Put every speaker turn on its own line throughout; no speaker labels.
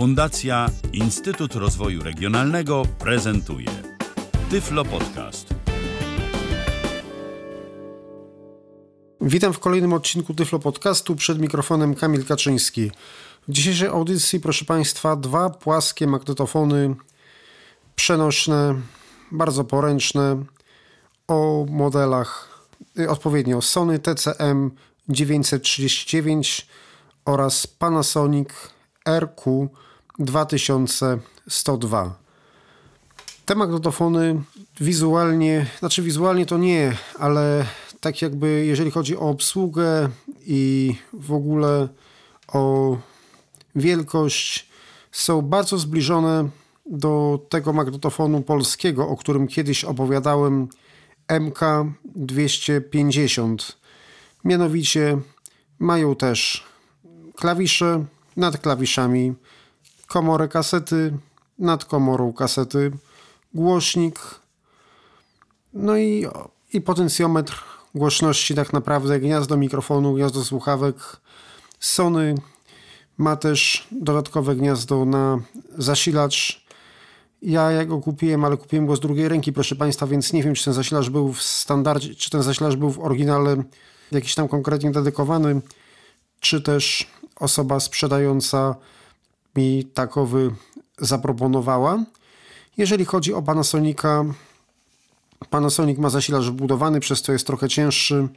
Fundacja Instytut Rozwoju Regionalnego prezentuje Tyflo Podcast.
Witam w kolejnym odcinku Tyflo Podcastu. Przed mikrofonem Kamil Kaczyński. W dzisiejszej audycji, proszę Państwa, dwa płaskie magnetofony przenośne, bardzo poręczne o modelach y, odpowiednio Sony TCM 939 oraz Panasonic RQ 2102. Te magnetofony wizualnie, znaczy wizualnie to nie, ale tak jakby jeżeli chodzi o obsługę i w ogóle o wielkość, są bardzo zbliżone do tego magnetofonu polskiego, o którym kiedyś opowiadałem, MK250. Mianowicie mają też klawisze, nad klawiszami komorę kasety, nad komorą kasety głośnik, no i, i potencjometr głośności tak naprawdę, gniazdo mikrofonu, gniazdo słuchawek. Sony ma też dodatkowe gniazdo na zasilacz. Ja, ja go kupiłem, ale kupiłem go z drugiej ręki, proszę Państwa, więc nie wiem, czy ten zasilacz był w standardzie, czy ten zasilacz był w oryginale jakiś tam konkretnie dedykowany, czy też osoba sprzedająca mi takowy zaproponowała. Jeżeli chodzi o Panasonica, Panasonic ma zasilacz wbudowany, przez to jest trochę cięższy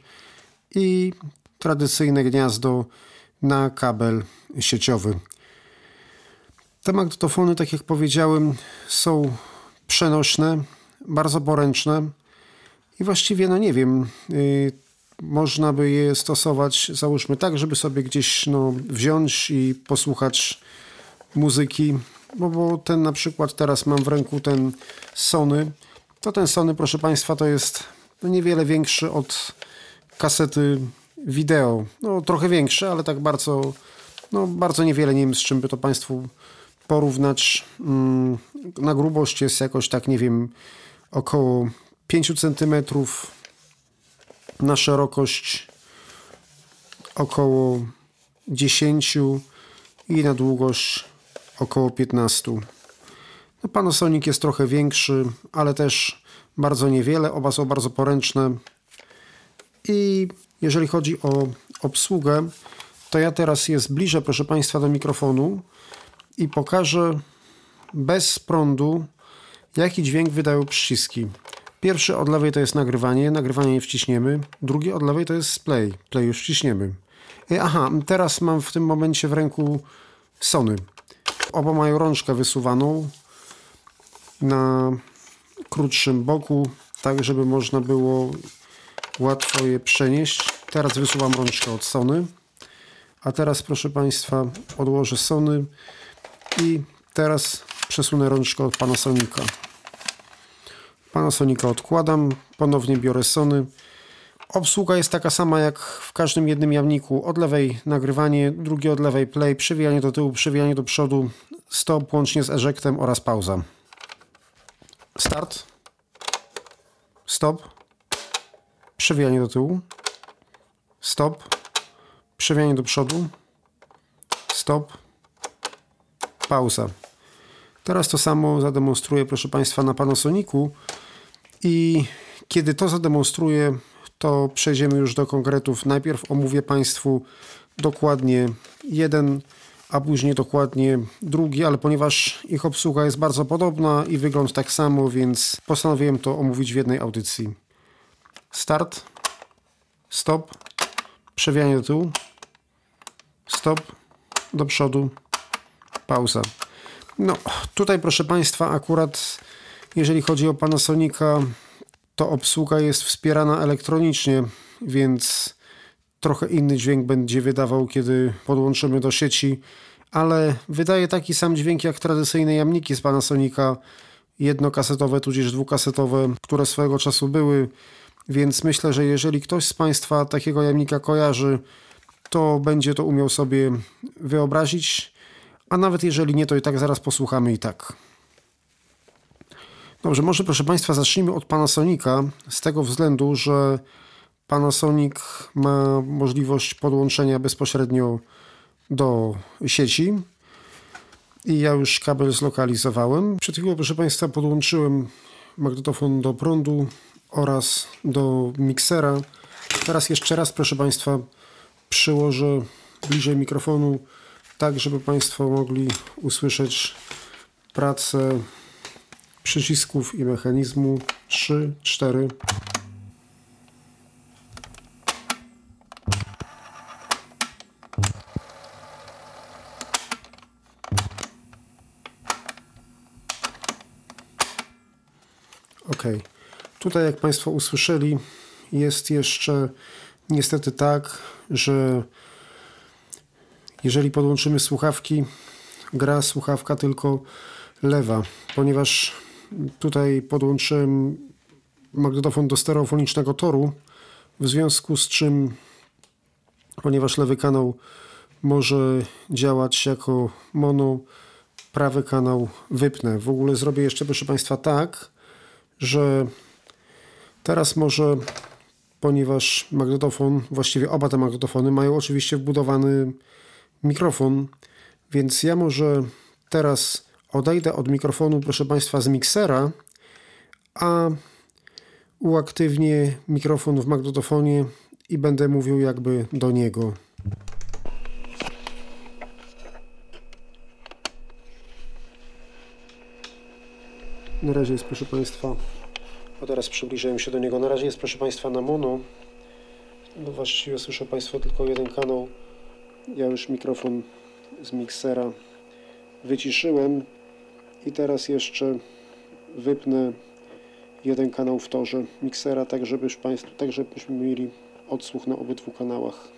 i tradycyjne gniazdo na kabel sieciowy. Te magnetofony, tak jak powiedziałem, są przenośne, bardzo poręczne i właściwie, no nie wiem, yy, można by je stosować, załóżmy tak, żeby sobie gdzieś no, wziąć i posłuchać muzyki, bo, bo ten na przykład teraz mam w ręku ten Sony, to ten Sony, proszę Państwa, to jest no, niewiele większy od kasety wideo. No trochę większy, ale tak bardzo, no, bardzo niewiele, nie wiem z czym by to Państwu porównać. Mm, na grubość jest jakoś tak, nie wiem, około 5 cm, na szerokość około 10 i na długość około 15. No, Panasonic jest trochę większy, ale też bardzo niewiele. Oba są bardzo poręczne. I jeżeli chodzi o obsługę, to ja teraz je zbliżę, proszę Państwa, do mikrofonu i pokażę bez prądu, jaki dźwięk wydają przyciski. Pierwszy od lewej to jest nagrywanie, nagrywanie nie wciśniemy. Drugi od lewej to jest play, play już wciśniemy. Aha, teraz mam w tym momencie w ręku Sony. Oba mają rączkę wysuwaną na krótszym boku, tak żeby można było łatwo je przenieść. Teraz wysuwam rączkę od Sony. A teraz proszę Państwa odłożę Sony i teraz przesunę rączkę od Panasonica. Panasonica odkładam, ponownie biorę Sony. Obsługa jest taka sama jak w każdym jednym jamniku. Od lewej nagrywanie, drugie od lewej play, przewijanie do tyłu, przewijanie do przodu, stop łącznie z ejectem oraz pauza. Start. Stop. Przewijanie do tyłu. Stop. Przewijanie do przodu. Stop. Pauza. Teraz to samo zademonstruję, proszę Państwa, na Panasonicu. I kiedy to zademonstruję, to przejdziemy już do konkretów. Najpierw omówię Państwu dokładnie jeden, a później dokładnie drugi, ale ponieważ ich obsługa jest bardzo podobna i wygląd tak samo, więc postanowiłem to omówić w jednej audycji. Start, stop, przewijanie do tyłu, stop, do przodu, pauza. No, tutaj proszę Państwa, akurat jeżeli chodzi o Panasonica, to obsługa jest wspierana elektronicznie, więc trochę inny dźwięk będzie wydawał, kiedy podłączymy do sieci, ale wydaje taki sam dźwięk jak tradycyjne jamniki z Panasonica, jednokasetowe tudzież dwukasetowe, które swojego czasu były, więc myślę, że jeżeli ktoś z Państwa takiego jamnika kojarzy, to będzie to umiał sobie wyobrazić, a nawet jeżeli nie, to i tak zaraz posłuchamy i tak. Dobrze, może proszę Państwa zacznijmy od Panasonica z tego względu, że Panasonic ma możliwość podłączenia bezpośrednio do sieci i ja już kabel zlokalizowałem. Przed chwilą, proszę Państwa, podłączyłem magnetofon do prądu oraz do miksera. Teraz jeszcze raz, proszę Państwa, przyłożę bliżej mikrofonu, tak żeby Państwo mogli usłyszeć pracę przycisków i mechanizmu 3, 4. Ok. Tutaj, jak Państwo usłyszeli, jest jeszcze niestety tak, że jeżeli podłączymy słuchawki, gra słuchawka tylko lewa, ponieważ tutaj podłączyłem magnetofon do stereofonicznego toru, w związku z czym, ponieważ lewy kanał może działać jako mono, prawy kanał wypnę. W ogóle zrobię jeszcze, proszę Państwa, tak, że teraz może, ponieważ magnetofon, właściwie oba te magnetofony mają oczywiście wbudowany mikrofon, więc ja może teraz odejdę od mikrofonu, proszę Państwa, z miksera, a uaktywnię mikrofon w magnetofonie i będę mówił jakby do niego. Na razie jest, proszę Państwa, a teraz przybliżyłem się do niego. Na razie jest, proszę Państwa, na mono. No właściwie słyszą Państwo tylko jeden kanał. Ja już mikrofon z miksera wyciszyłem i teraz jeszcze wypnę jeden kanał w torze miksera, tak żeby Państwo, tak żebyśmy mieli odsłuch na obydwu kanałach.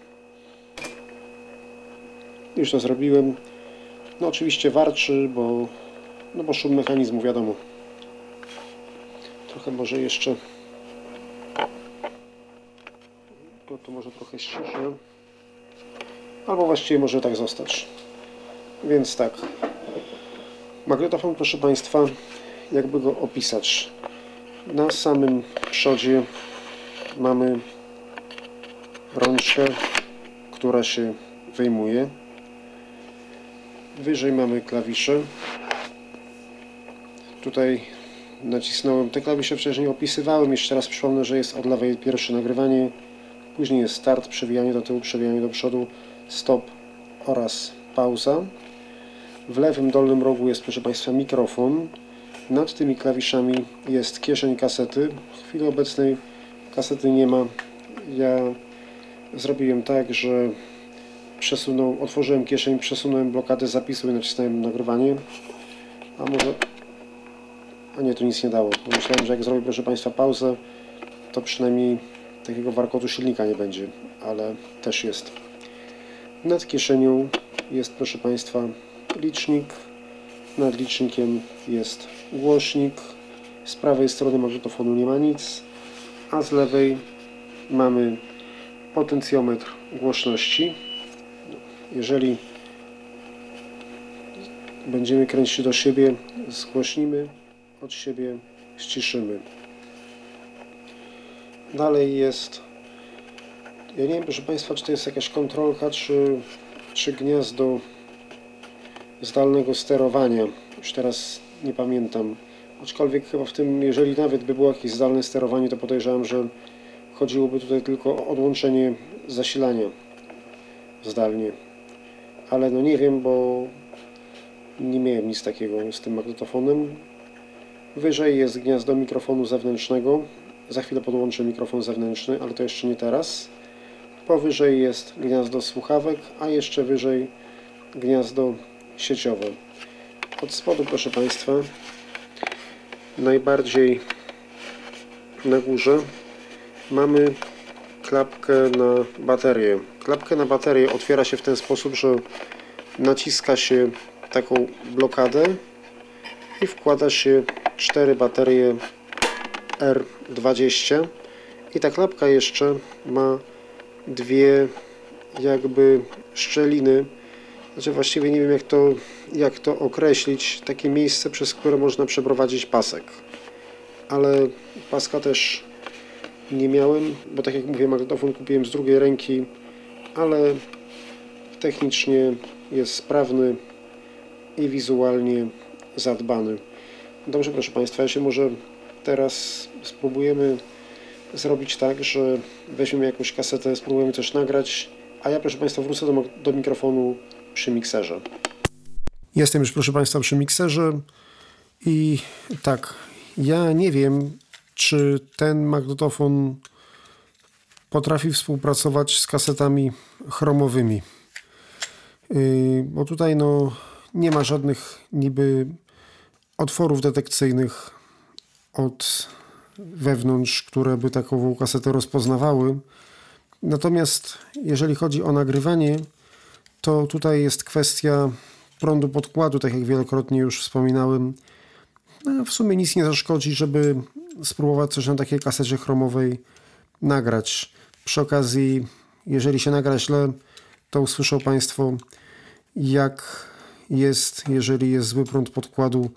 Już to zrobiłem. No oczywiście warczy, bo, no bo szum mechanizmu, wiadomo. Trochę może jeszcze no to może trochę ściszę. Albo właściwie może tak zostać. Więc tak. Magnetofon, proszę Państwa, jakby go opisać. Na samym przodzie mamy rączkę, która się wyjmuje. Wyżej mamy klawisze. Tutaj nacisnąłem. Te klawisze wcześniej opisywałem. Jeszcze raz przypomnę, że jest od lewej pierwsze nagrywanie. Później jest start, przewijanie do tyłu, przewijanie do przodu, stop oraz pauza. W lewym dolnym rogu jest, proszę Państwa, mikrofon. Nad tymi klawiszami jest kieszeń kasety. W chwili obecnej kasety nie ma. Ja zrobiłem tak, że przesunął, otworzyłem kieszeń, przesunąłem blokadę zapisu i nacisnąłem nagrywanie. A może... A nie, to nic nie dało. Myślałem, że jak zrobię, proszę Państwa, pauzę, to przynajmniej takiego warkotu silnika nie będzie, ale też jest. Nad kieszenią jest, proszę Państwa, licznik. Nad licznikiem jest głośnik. Z prawej strony magnetofonu nie ma nic, a z lewej mamy potencjometr głośności. Jeżeli będziemy kręcić do siebie, zgłośnimy, od siebie ściszymy. Dalej jest, ja nie wiem proszę Państwa, czy to jest jakaś kontrolka, czy, czy gniazdo zdalnego sterowania. Już teraz nie pamiętam. Aczkolwiek chyba w tym, jeżeli nawet by było jakieś zdalne sterowanie, to podejrzewam, że chodziłoby tutaj tylko o odłączenie zasilania zdalnie. Ale no nie wiem, bo nie miałem nic takiego z tym magnetofonem. Wyżej jest gniazdo mikrofonu zewnętrznego. Za chwilę podłączę mikrofon zewnętrzny, ale to jeszcze nie teraz. Powyżej jest gniazdo słuchawek, a jeszcze wyżej gniazdo sieciowe. Od spodu, proszę Państwa, najbardziej na górze mamy klapkę na baterię. Klapkę na baterię otwiera się w ten sposób, że naciska się taką blokadę i wkłada się cztery baterie R20 i ta klapka jeszcze ma dwie jakby szczeliny znaczy właściwie nie wiem jak to, jak to określić, takie miejsce, przez które można przeprowadzić pasek. Ale paska też nie miałem, bo tak jak mówię, magnetofon kupiłem z drugiej ręki, ale technicznie jest sprawny i wizualnie zadbany. Dobrze, proszę Państwa, ja się może teraz spróbujemy zrobić tak, że weźmiemy jakąś kasetę, spróbujemy coś nagrać, a ja, proszę Państwa, wrócę do, do mikrofonu przy mikserze. Jestem już, proszę Państwa, przy mikserze i tak, ja nie wiem, czy ten magnetofon potrafi współpracować z kasetami chromowymi. Yy, bo tutaj no, nie ma żadnych niby otworów detekcyjnych od wewnątrz, które by takową kasetę rozpoznawały. Natomiast jeżeli chodzi o nagrywanie, to tutaj jest kwestia prądu podkładu, tak jak wielokrotnie już wspominałem. No, w sumie nic nie zaszkodzi, żeby spróbować coś na takiej kasecie chromowej nagrać. Przy okazji, jeżeli się nagra źle, to usłyszą Państwo, jak jest, jeżeli jest zły prąd podkładu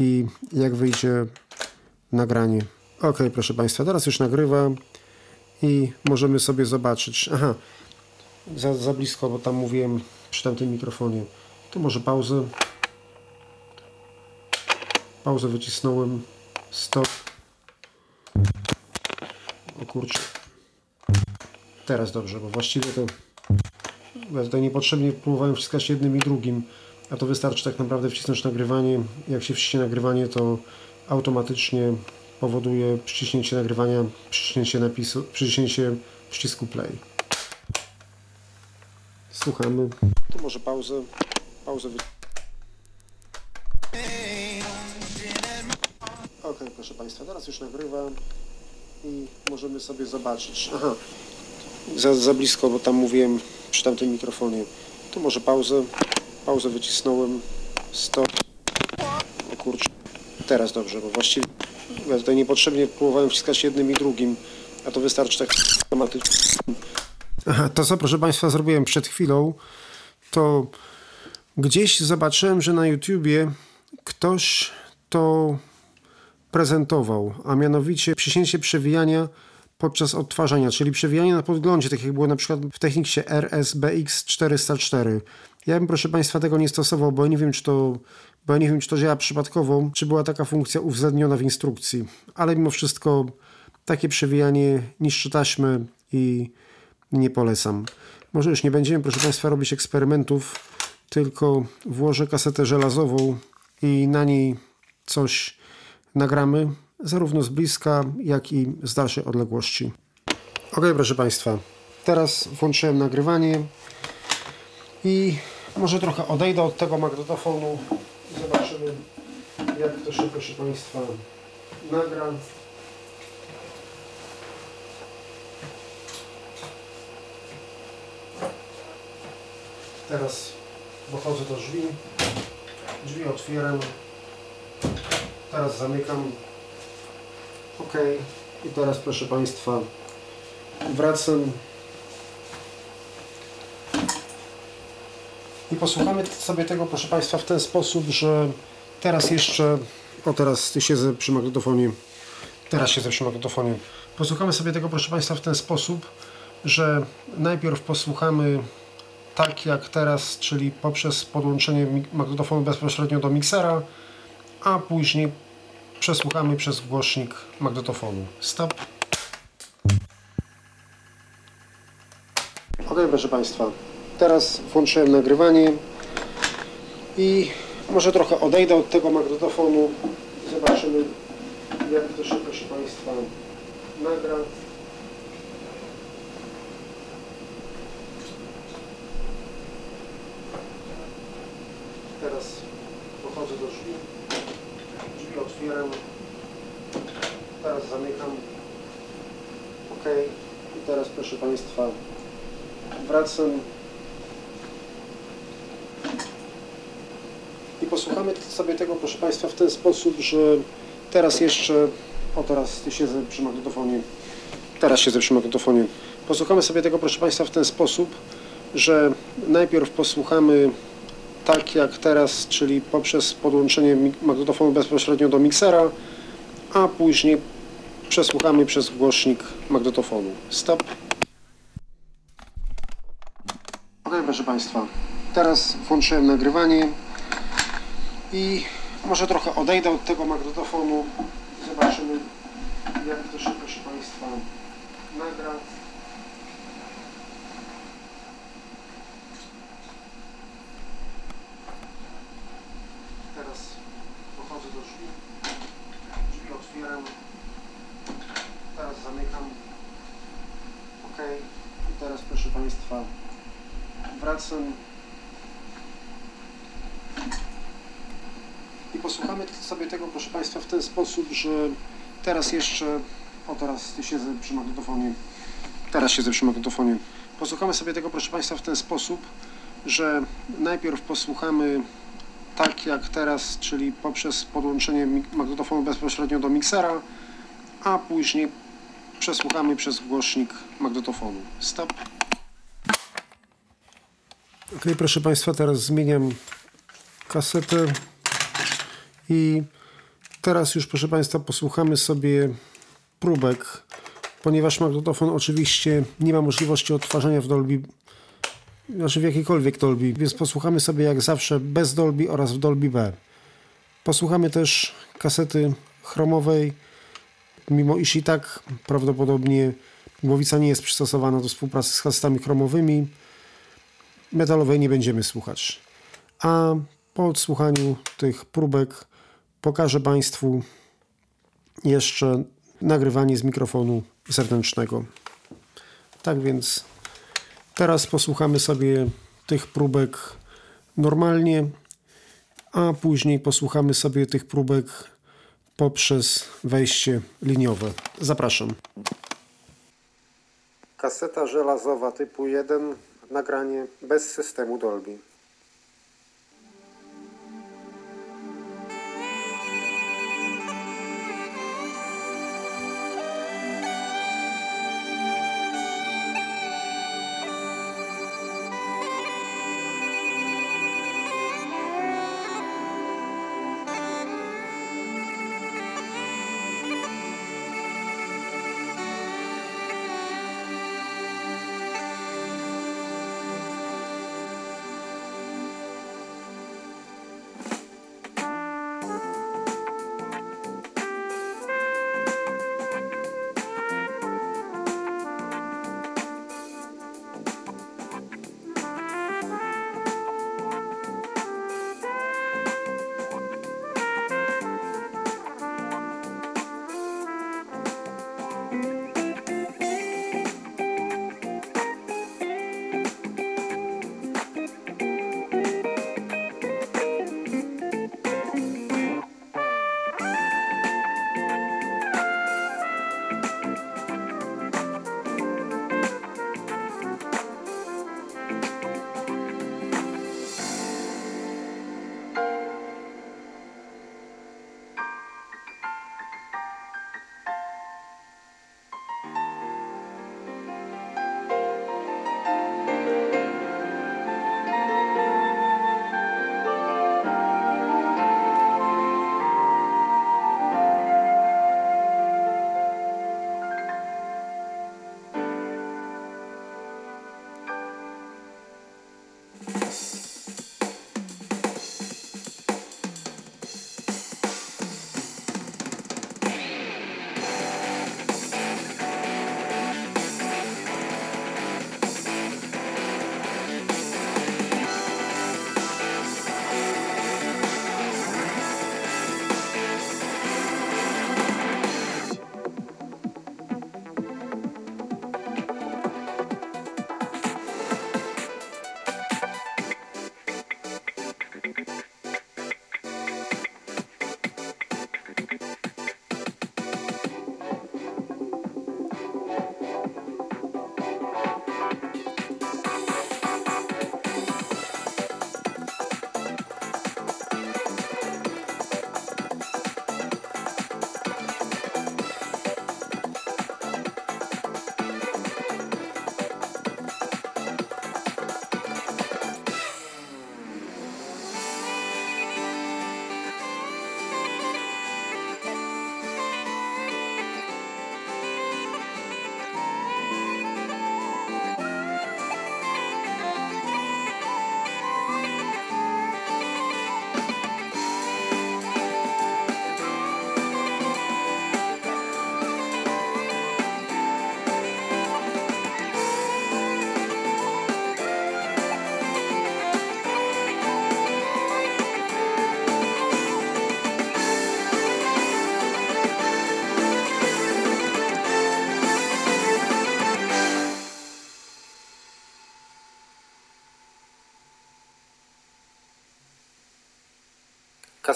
i jak wyjdzie nagranie. Ok, proszę Państwa, teraz już nagrywa i możemy sobie zobaczyć. Aha, za, za blisko, bo tam mówiłem przy tamtym mikrofonie. Tu może pauzę. Pauzę wycisnąłem. Stop. O kurczę. Teraz dobrze, bo właściwie to ja tutaj niepotrzebnie próbowałem wciskać jednym i drugim, a to wystarczy tak naprawdę wcisnąć nagrywanie. Jak się wciśnie nagrywanie, to automatycznie powoduje przyciśnięcie nagrywania, przyciśnięcie napisu, przyciśnięcie przycisku play. Słuchamy. Tu może pauzę. Pauzę. Wy... Ok, proszę Państwa, teraz już nagrywa i możemy sobie zobaczyć. Aha, za, za blisko, bo tam mówiłem przy tamtym mikrofonie. Tu może pauzę. Pauzę wycisnąłem. Stop. O kurczę. Teraz dobrze, bo właściwie ja tutaj niepotrzebnie próbowałem wciskać jednym i drugim, a to wystarczy tak automatycznie. To co proszę Państwa zrobiłem przed chwilą, to gdzieś zobaczyłem, że na YouTubie ktoś to prezentował, a mianowicie przycięcie przewijania podczas odtwarzania, czyli przewijanie na podglądzie, tak jak było na przykład w technice RSBX 404. Ja bym, proszę Państwa, tego nie stosował, bo nie wiem, czy to, bo ja nie wiem, czy to działa przypadkowo, czy była taka funkcja uwzględniona w instrukcji. Ale mimo wszystko takie przewijanie niszczy taśmy i nie polecam. Może już nie będziemy, proszę Państwa, robić eksperymentów, tylko włożę kasetę żelazową i na niej coś nagramy, zarówno z bliska, jak i z dalszej odległości. Ok, proszę Państwa, teraz włączyłem nagrywanie i może trochę odejdę od tego magnetofonu i zobaczymy, jak to się, proszę Państwa, nagra. Teraz dochodzę do drzwi. Drzwi otwieram. Teraz zamykam. OK. I teraz proszę Państwa wracam. I posłuchamy sobie tego, proszę Państwa, w ten sposób, że teraz jeszcze, o teraz siedzę przy magnetofonie, teraz siedzę przy magnetofonie. Posłuchamy sobie tego, proszę Państwa, w ten sposób, że najpierw posłuchamy tak jak teraz, czyli poprzez podłączenie magnetofonu bezpośrednio do miksera, a później przesłuchamy przez głośnik magnetofonu. Stop. Ok, proszę Państwa, teraz włączyłem nagrywanie i może trochę odejdę od tego magnetofonu. Zobaczymy, jak to się, Państwa, nagra. Teraz dochodzę do drzwi. Drzwi otwieram. Teraz zamykam. OK. I teraz proszę Państwa wracam. I posłuchamy sobie tego, proszę Państwa, w ten sposób, że teraz jeszcze, o teraz siedzę przy magnetofonie, teraz siedzę przy magnetofonie. Posłuchamy sobie tego, proszę Państwa, w ten sposób, że najpierw posłuchamy tak jak teraz, czyli poprzez podłączenie magnetofonu bezpośrednio do miksera, a później przesłuchamy przez głośnik magnetofonu. Stop. Ok, proszę Państwa, teraz włączyłem nagrywanie I może trochę odejdę od tego magnetofonu. Zobaczymy, jak to się, Państwa, nagra. Teraz dochodzę do drzwi. Drzwi otwieram. Teraz zamykam. OK. I teraz proszę Państwa wracam. I posłuchamy sobie tego, proszę Państwa, w ten sposób, że teraz jeszcze, o teraz siedzę przy magnetofonie, teraz siedzę przy magnetofonie. Posłuchamy sobie tego, proszę Państwa, w ten sposób, że najpierw posłuchamy tak jak teraz, czyli poprzez podłączenie magnetofonu bezpośrednio do miksera, a później przesłuchamy przez głośnik magnetofonu. Stop. Ok, proszę Państwa, teraz zmieniam kasetę i teraz już, proszę Państwa, posłuchamy sobie próbek, ponieważ magnetofon oczywiście nie ma możliwości odtwarzania w Dolby, znaczy w jakiejkolwiek Dolby, więc posłuchamy sobie jak zawsze bez Dolby oraz w Dolby B. Posłuchamy też kasety chromowej, mimo iż i tak prawdopodobnie głowica nie jest przystosowana do współpracy z kasetami chromowymi, metalowej nie będziemy słuchać. A po odsłuchaniu tych próbek pokażę Państwu jeszcze nagrywanie z mikrofonu zewnętrznego. Tak więc teraz posłuchamy sobie tych próbek normalnie, a później posłuchamy sobie tych próbek poprzez wejście liniowe. Zapraszam. Kaseta żelazowa typu 1, nagranie bez systemu Dolby.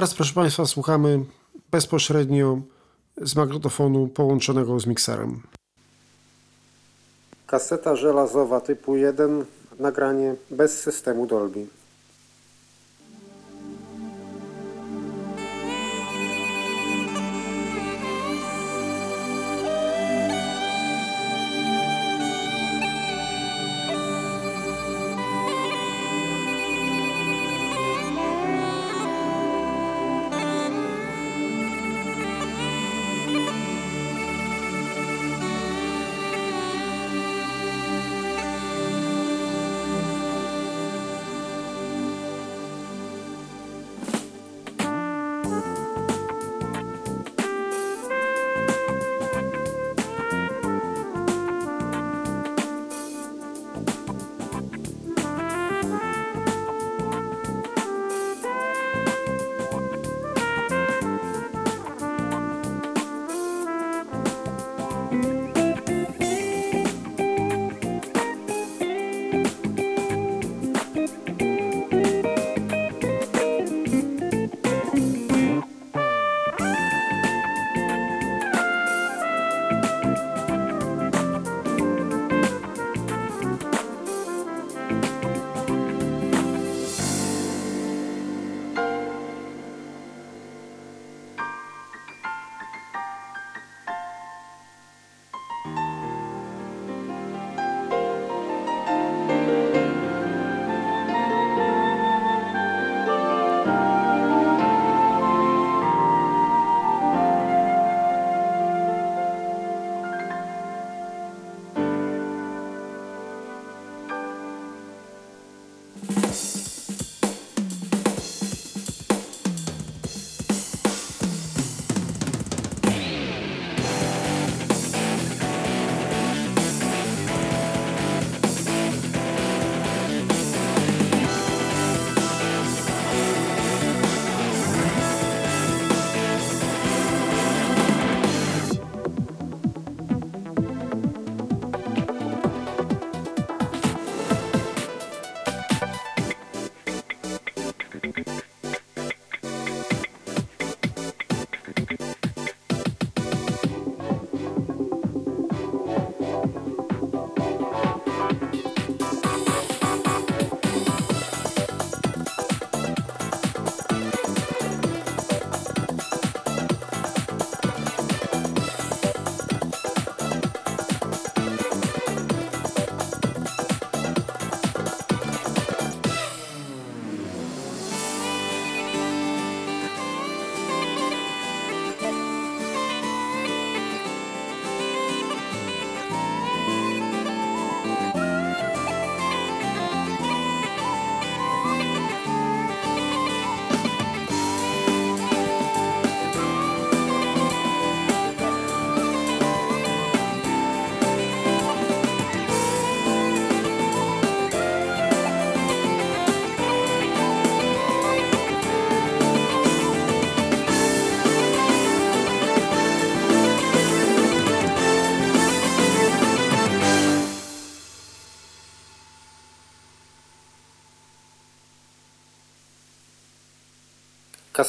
Teraz, proszę Państwa, słuchamy bezpośrednio z magnetofonu połączonego z mikserem. Kaseta żelazowa typu 1, nagranie bez systemu Dolby.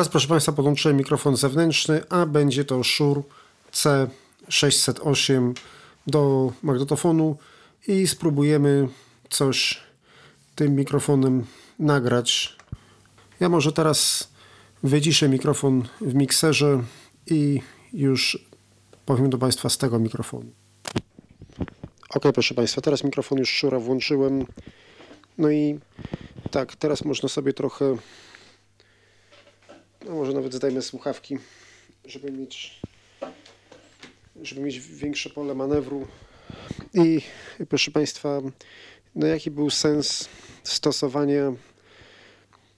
Teraz, proszę Państwa, podłączyłem mikrofon zewnętrzny, a będzie to Shure C608 do magnetofonu i spróbujemy coś tym mikrofonem nagrać. Ja może teraz wyciszę mikrofon w mikserze i już powiem do Państwa z tego mikrofonu. Ok, proszę Państwa, teraz mikrofon już Shure włączyłem. No i tak, teraz można sobie trochę no może nawet zdajmy słuchawki, żeby mieć, żeby mieć większe pole manewru. I proszę Państwa, no jaki był sens stosowania,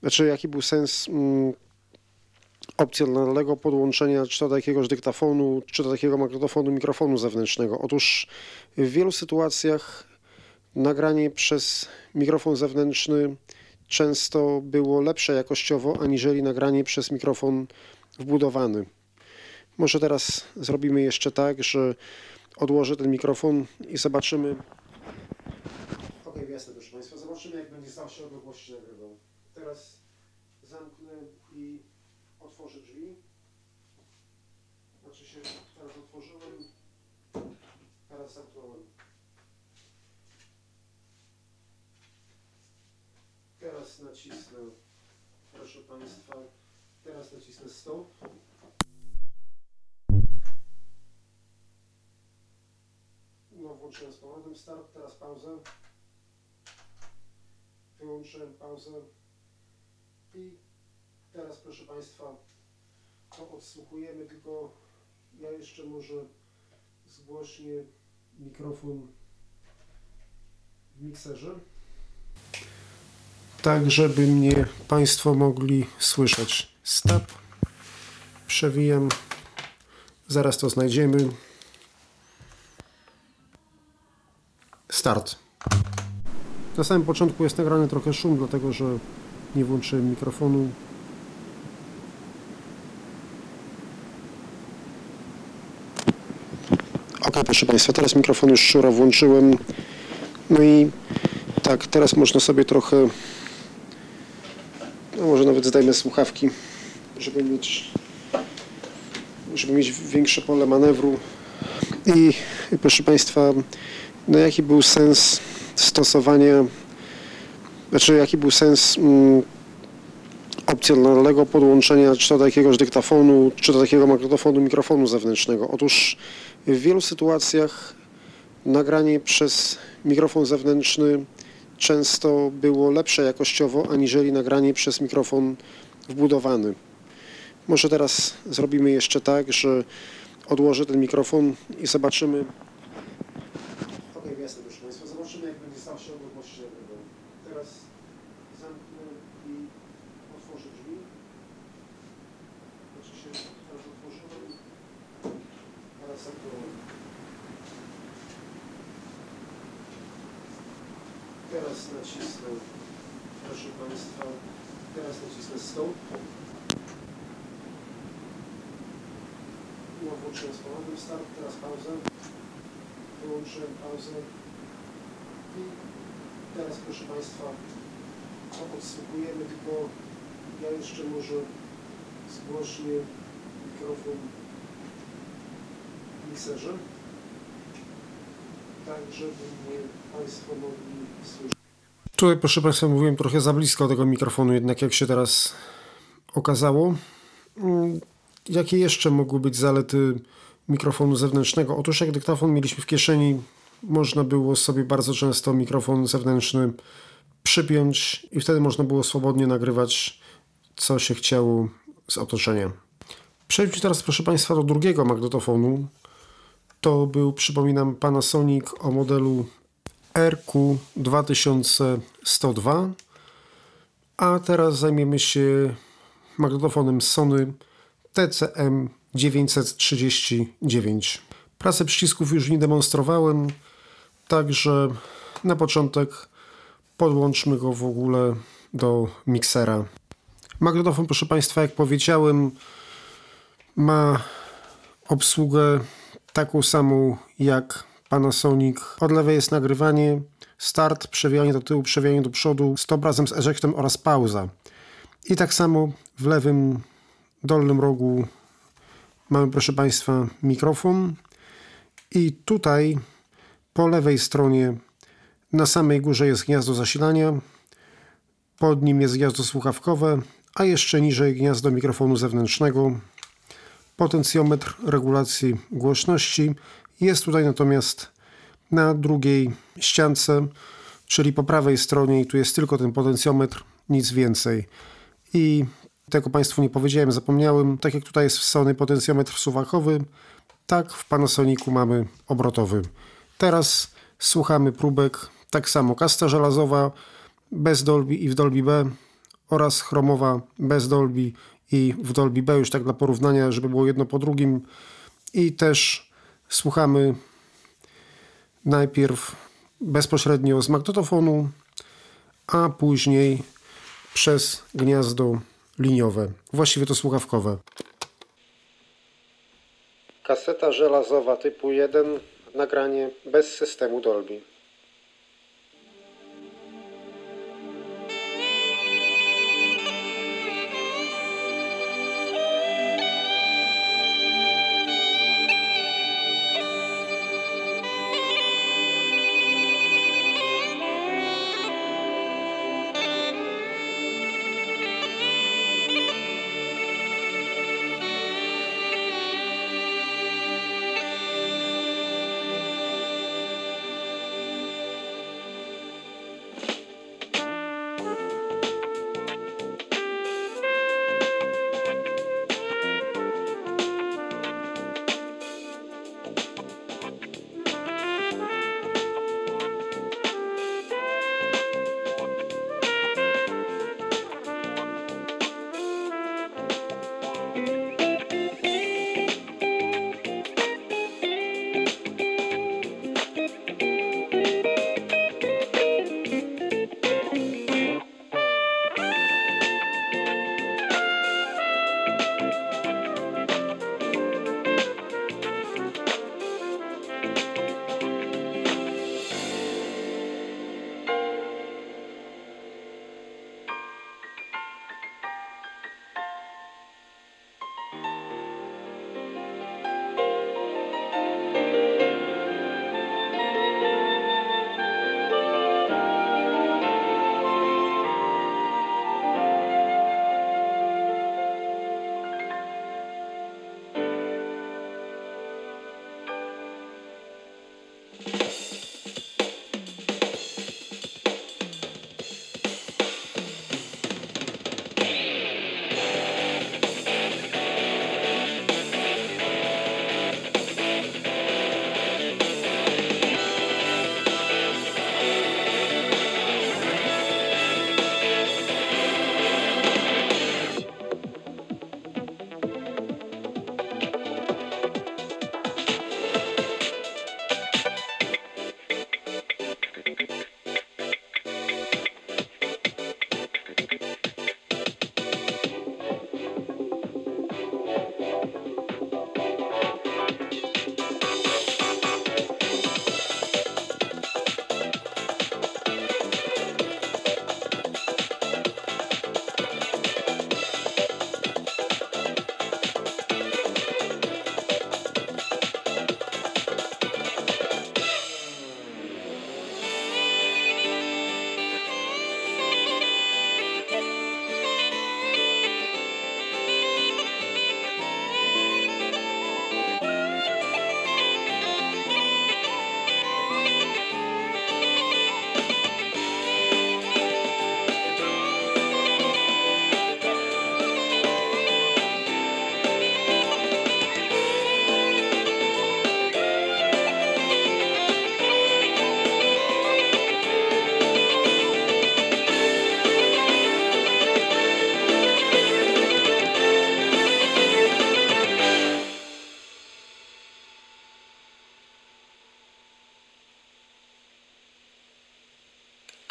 znaczy jaki był sens mm, opcjonalnego podłączenia czy to do jakiegoś dyktafonu, czy do takiego magnetofonu, mikrofonu zewnętrznego. Otóż w wielu sytuacjach nagranie przez mikrofon zewnętrzny często było lepsze jakościowo aniżeli nagranie przez mikrofon wbudowany. Może teraz zrobimy jeszcze tak, że odłożę ten mikrofon i zobaczymy. Ok, jasne, proszę Państwa. Zobaczymy, jak będzie zawsze odległości nagrywał. Teraz zamknę i otworzę drzwi. Znaczy się, teraz otworzyłem, teraz zamknąłem. Nacisnę, proszę Państwa, teraz nacisnę stop. No, włączyłem z powrotem start, teraz pauzę. Wyłączyłem pauzę. I teraz, proszę Państwa, to odsłuchujemy, tylko ja jeszcze może zgłośnię mikrofon w mikserze. Tak, żeby mnie Państwo mogli słyszeć. Stop. Przewijam. Zaraz to znajdziemy. Start. Na samym początku jest nagrany trochę szum, dlatego że nie włączyłem mikrofonu. Ok, proszę Państwa, teraz mikrofon już szura włączyłem. No i tak, teraz można sobie trochę, no może nawet zdajmy słuchawki, żeby mieć, żeby mieć większe pole manewru. I proszę Państwa, no jaki był sens stosowania, znaczy jaki był sens mm, opcjonalnego podłączenia czy to do jakiegoś dyktafonu, czy do takiego magnetofonu mikrofonu zewnętrznego. Otóż w wielu sytuacjach nagranie przez mikrofon zewnętrzny często było lepsze jakościowo, aniżeli nagranie przez mikrofon wbudowany. Może teraz zrobimy jeszcze tak, że odłożę ten mikrofon i zobaczymy. Ok, jasne, proszę Państwa, zobaczymy jak będzie stał się odległości nagrywam. Teraz zamknę i otworzę drzwi. Znaczy się teraz otworzyłem. Teraz zamknąłem. Teraz nacisnę, proszę Państwa, teraz nacisnę stop. No, włączyłem z powrotem start, teraz pauzę. Wyłączyłem pauzę. I teraz, proszę Państwa, to odsłuchujemy, tylko ja jeszcze może zgłośnię mikrofon mikserze, tak żeby mnie Państwo mogli słyszeć. Tutaj, proszę Państwa, mówiłem trochę za blisko tego mikrofonu, jednak jak się teraz okazało. Mm, Jakie jeszcze mogły być zalety mikrofonu zewnętrznego? Otóż jak dyktafon mieliśmy w kieszeni, można było sobie bardzo często mikrofon zewnętrzny przypiąć i wtedy można było swobodnie nagrywać, co się chciało z otoczenia. Przejdźmy teraz, proszę Państwa, do drugiego magnetofonu. To był, przypominam, Panasonic o modelu RQ2102. A teraz zajmiemy się magnetofonem Sony TCM 939. Pracę przycisków już nie demonstrowałem, także na początek podłączmy go w ogóle do miksera. Magnetofon, proszę Państwa, jak powiedziałem, ma obsługę taką samą jak Panasonic. Od lewej jest nagrywanie, start, przewijanie do tyłu, przewijanie do przodu, stop razem z ejectem oraz pauza. I tak samo w lewym dolnym rogu mamy, proszę Państwa, mikrofon. I tutaj po lewej stronie na samej górze jest gniazdo zasilania, pod nim jest gniazdo słuchawkowe, a jeszcze niżej gniazdo mikrofonu zewnętrznego, potencjometr regulacji głośności. Jest tutaj natomiast na drugiej ściance, czyli po prawej stronie i tu jest tylko ten potencjometr, nic więcej. I tego Państwu nie powiedziałem, zapomniałem, tak jak tutaj jest w potencjometr suwakowy, tak w Panasonicu mamy obrotowy. Teraz słuchamy próbek, tak samo kasta żelazowa bez Dolby i w Dolby B oraz chromowa bez Dolby i w Dolby B, już tak dla porównania, żeby było jedno po drugim. I też słuchamy najpierw bezpośrednio z magnetofonu, a później przez gniazdo liniowe, właściwie to słuchawkowe. Kaseta żelazowa typu 1, nagranie bez systemu Dolby.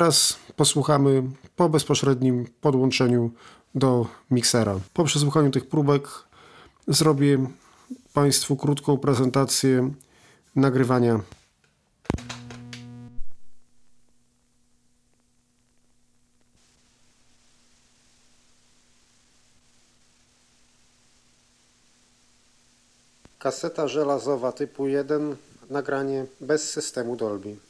Teraz posłuchamy po bezpośrednim podłączeniu do miksera. Po przesłuchaniu tych próbek zrobię Państwu krótką prezentację nagrywania. Kaseta żelazowa typu 1, nagranie bez systemu Dolby.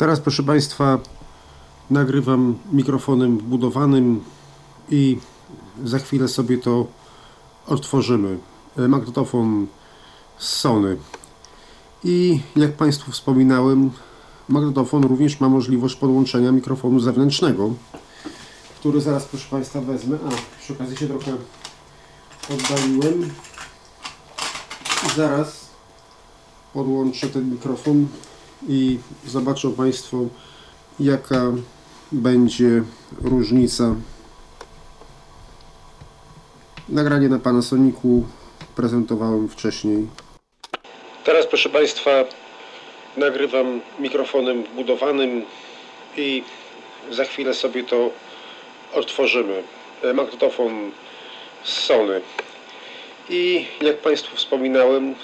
Teraz, proszę Państwa, nagrywam mikrofonem wbudowanym i za chwilę sobie to odtworzymy. E, Magnetofon z Sony. I jak Państwu wspominałem, magnetofon również ma możliwość podłączenia mikrofonu zewnętrznego, który zaraz, proszę Państwa, wezmę. A, przy okazji się trochę oddaliłem. Zaraz podłączę ten mikrofon i zobaczą Państwo jaka będzie różnica. Nagranie na Panasonicu prezentowałem wcześniej. Teraz proszę Państwa nagrywam mikrofonem wbudowanym i za chwilę sobie to odtworzymy. E, Magnetofon z Sony. I jak Państwu wspominałem,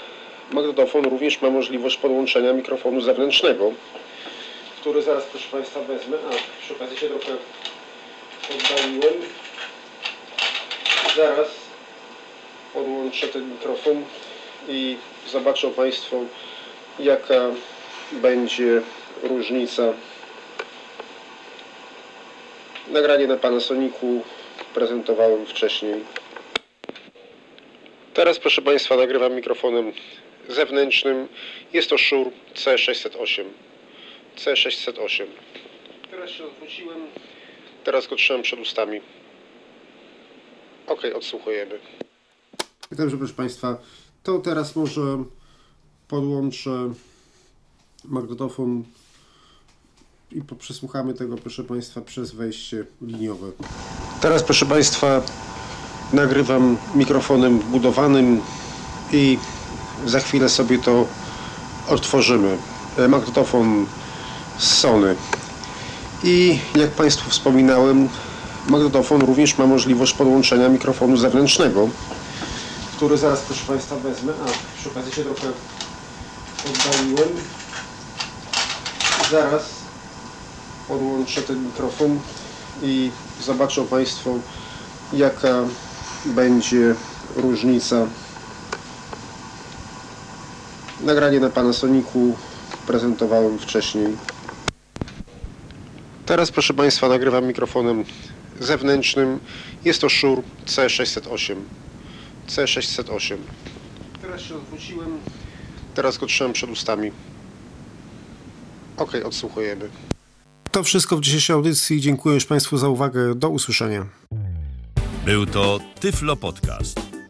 magnetofon również ma możliwość podłączenia mikrofonu zewnętrznego, który zaraz, proszę Państwa, wezmę. A, przy okazji się trochę oddaliłem. Zaraz podłączę ten mikrofon i zobaczą Państwo, jaka będzie różnica. Nagranie na Panasonicu prezentowałem wcześniej. Teraz, proszę Państwa, nagrywam mikrofonem zewnętrznym. Jest to Shure C608. C608. Teraz się odwróciłem. Teraz go trzymam przed ustami. Ok, odsłuchujemy. Dobrze, proszę Państwa, to teraz może podłączę magnetofon i przesłuchamy tego, proszę Państwa, przez wejście liniowe. Teraz, proszę Państwa, nagrywam mikrofonem wbudowanym i za chwilę sobie to odtworzymy. E, Magnetofon z Sony. I jak Państwu wspominałem, magnetofon również ma możliwość podłączenia mikrofonu zewnętrznego, który zaraz, proszę Państwa, wezmę. A, przy okazji się trochę oddaliłem. Zaraz podłączę ten mikrofon i zobaczą Państwo, jaka będzie różnica. Nagranie na Panasonicu prezentowałem wcześniej. Teraz, proszę Państwa, nagrywam mikrofonem zewnętrznym. Jest to Shure C608. C608. Teraz się odwróciłem. Teraz go trzymam przed ustami. Ok, odsłuchujemy. To wszystko w dzisiejszej audycji. Dziękuję już Państwu za uwagę. Do usłyszenia.
Był to Tyflo Podcast.